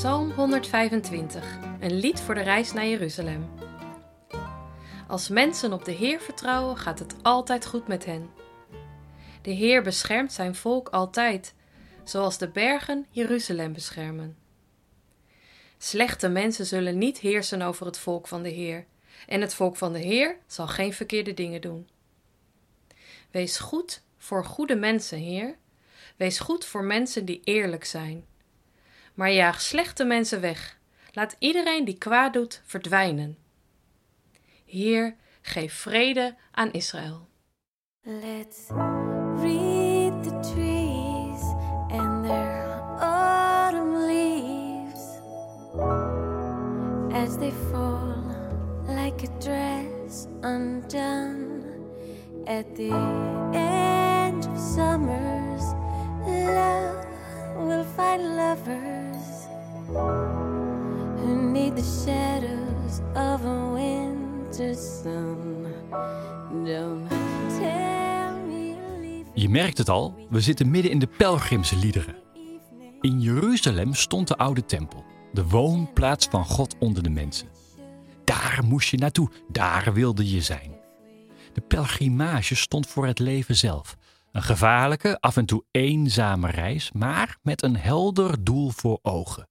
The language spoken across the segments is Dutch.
Psalm 125, een lied voor de reis naar Jeruzalem. Als mensen op de Heer vertrouwen, gaat het altijd goed met hen. De Heer beschermt zijn volk altijd, zoals de bergen Jeruzalem beschermen. Slechte mensen zullen niet heersen over het volk van de Heer, en het volk van de Heer zal geen verkeerde dingen doen. Wees goed voor goede mensen, Heer. Wees goed voor mensen die eerlijk zijn maar jaag slechte mensen weg. Laat iedereen die kwaad doet verdwijnen. Heer, geef vrede aan Israël. Let's read the trees and their autumn leaves as they fall like a dress undone at the end of summer's love will find lovers who the shadows of a winter sun. Don't tell me Je merkt het al, we zitten midden in de pelgrimsliederen. In Jeruzalem stond de oude tempel, de woonplaats van God onder de mensen. Daar moest je naartoe, daar wilde je zijn. De pelgrimage stond voor het leven zelf. Een gevaarlijke, af en toe eenzame reis, maar met een helder doel voor ogen.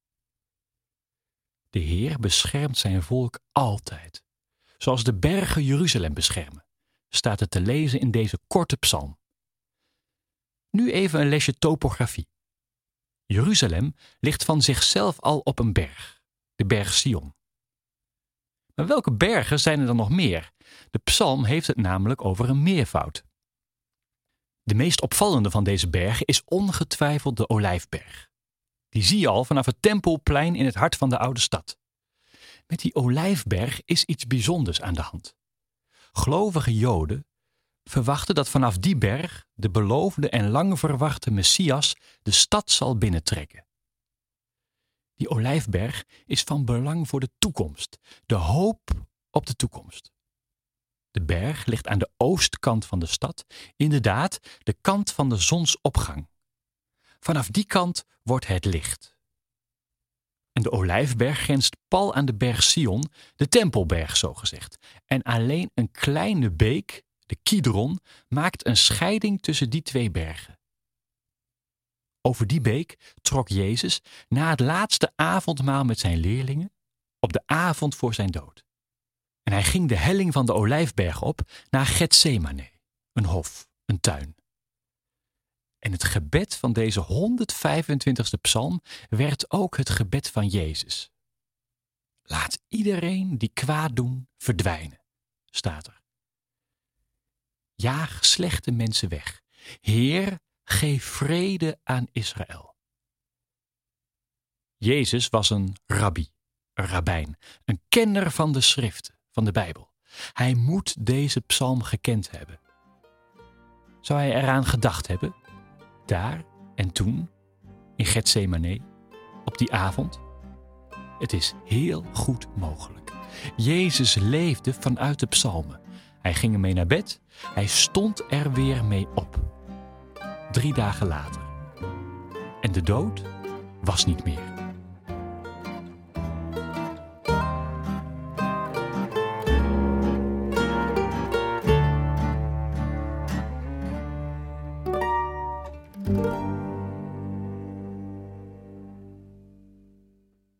De Heer beschermt zijn volk altijd, zoals de bergen Jeruzalem beschermen, staat het te lezen in deze korte psalm. Nu even een lesje topografie. Jeruzalem ligt van zichzelf al op een berg, de berg Sion. Maar welke bergen zijn er dan nog meer? De psalm heeft het namelijk over een meervoud. De meest opvallende van deze bergen is ongetwijfeld de Olijfberg. Die zie je al vanaf het Tempelplein in het hart van de oude stad. Met die Olijfberg is iets bijzonders aan de hand. Gelovige Joden verwachten dat vanaf die berg de beloofde en lang verwachte Messias de stad zal binnentrekken. Die Olijfberg is van belang voor de toekomst, de hoop op de toekomst. De berg ligt aan de oostkant van de stad, inderdaad de kant van de zonsopgang. Vanaf die kant wordt het licht. En de Olijfberg grenst pal aan de berg Sion, de Tempelberg zogezegd. En alleen een kleine beek, de Kidron, maakt een scheiding tussen die twee bergen. Over die beek trok Jezus na het laatste avondmaal met zijn leerlingen op de avond voor zijn dood. En hij ging de helling van de Olijfberg op naar Gethsemane, een hof, een tuin. En het gebed van deze 125ste psalm werd ook het gebed van Jezus. Laat iedereen die kwaad doen verdwijnen, staat er. Jaag slechte mensen weg. Heer, geef vrede aan Israël. Jezus was een rabbi, een rabbijn, een kenner van de schriften van de Bijbel. Hij moet deze psalm gekend hebben. Zou hij eraan gedacht hebben? Daar en toen, in Gethsemane, op die avond? Het is heel goed mogelijk. Jezus leefde vanuit de psalmen. Hij ging ermee naar bed, hij stond er weer mee op. Drie dagen later. En de dood was niet meer.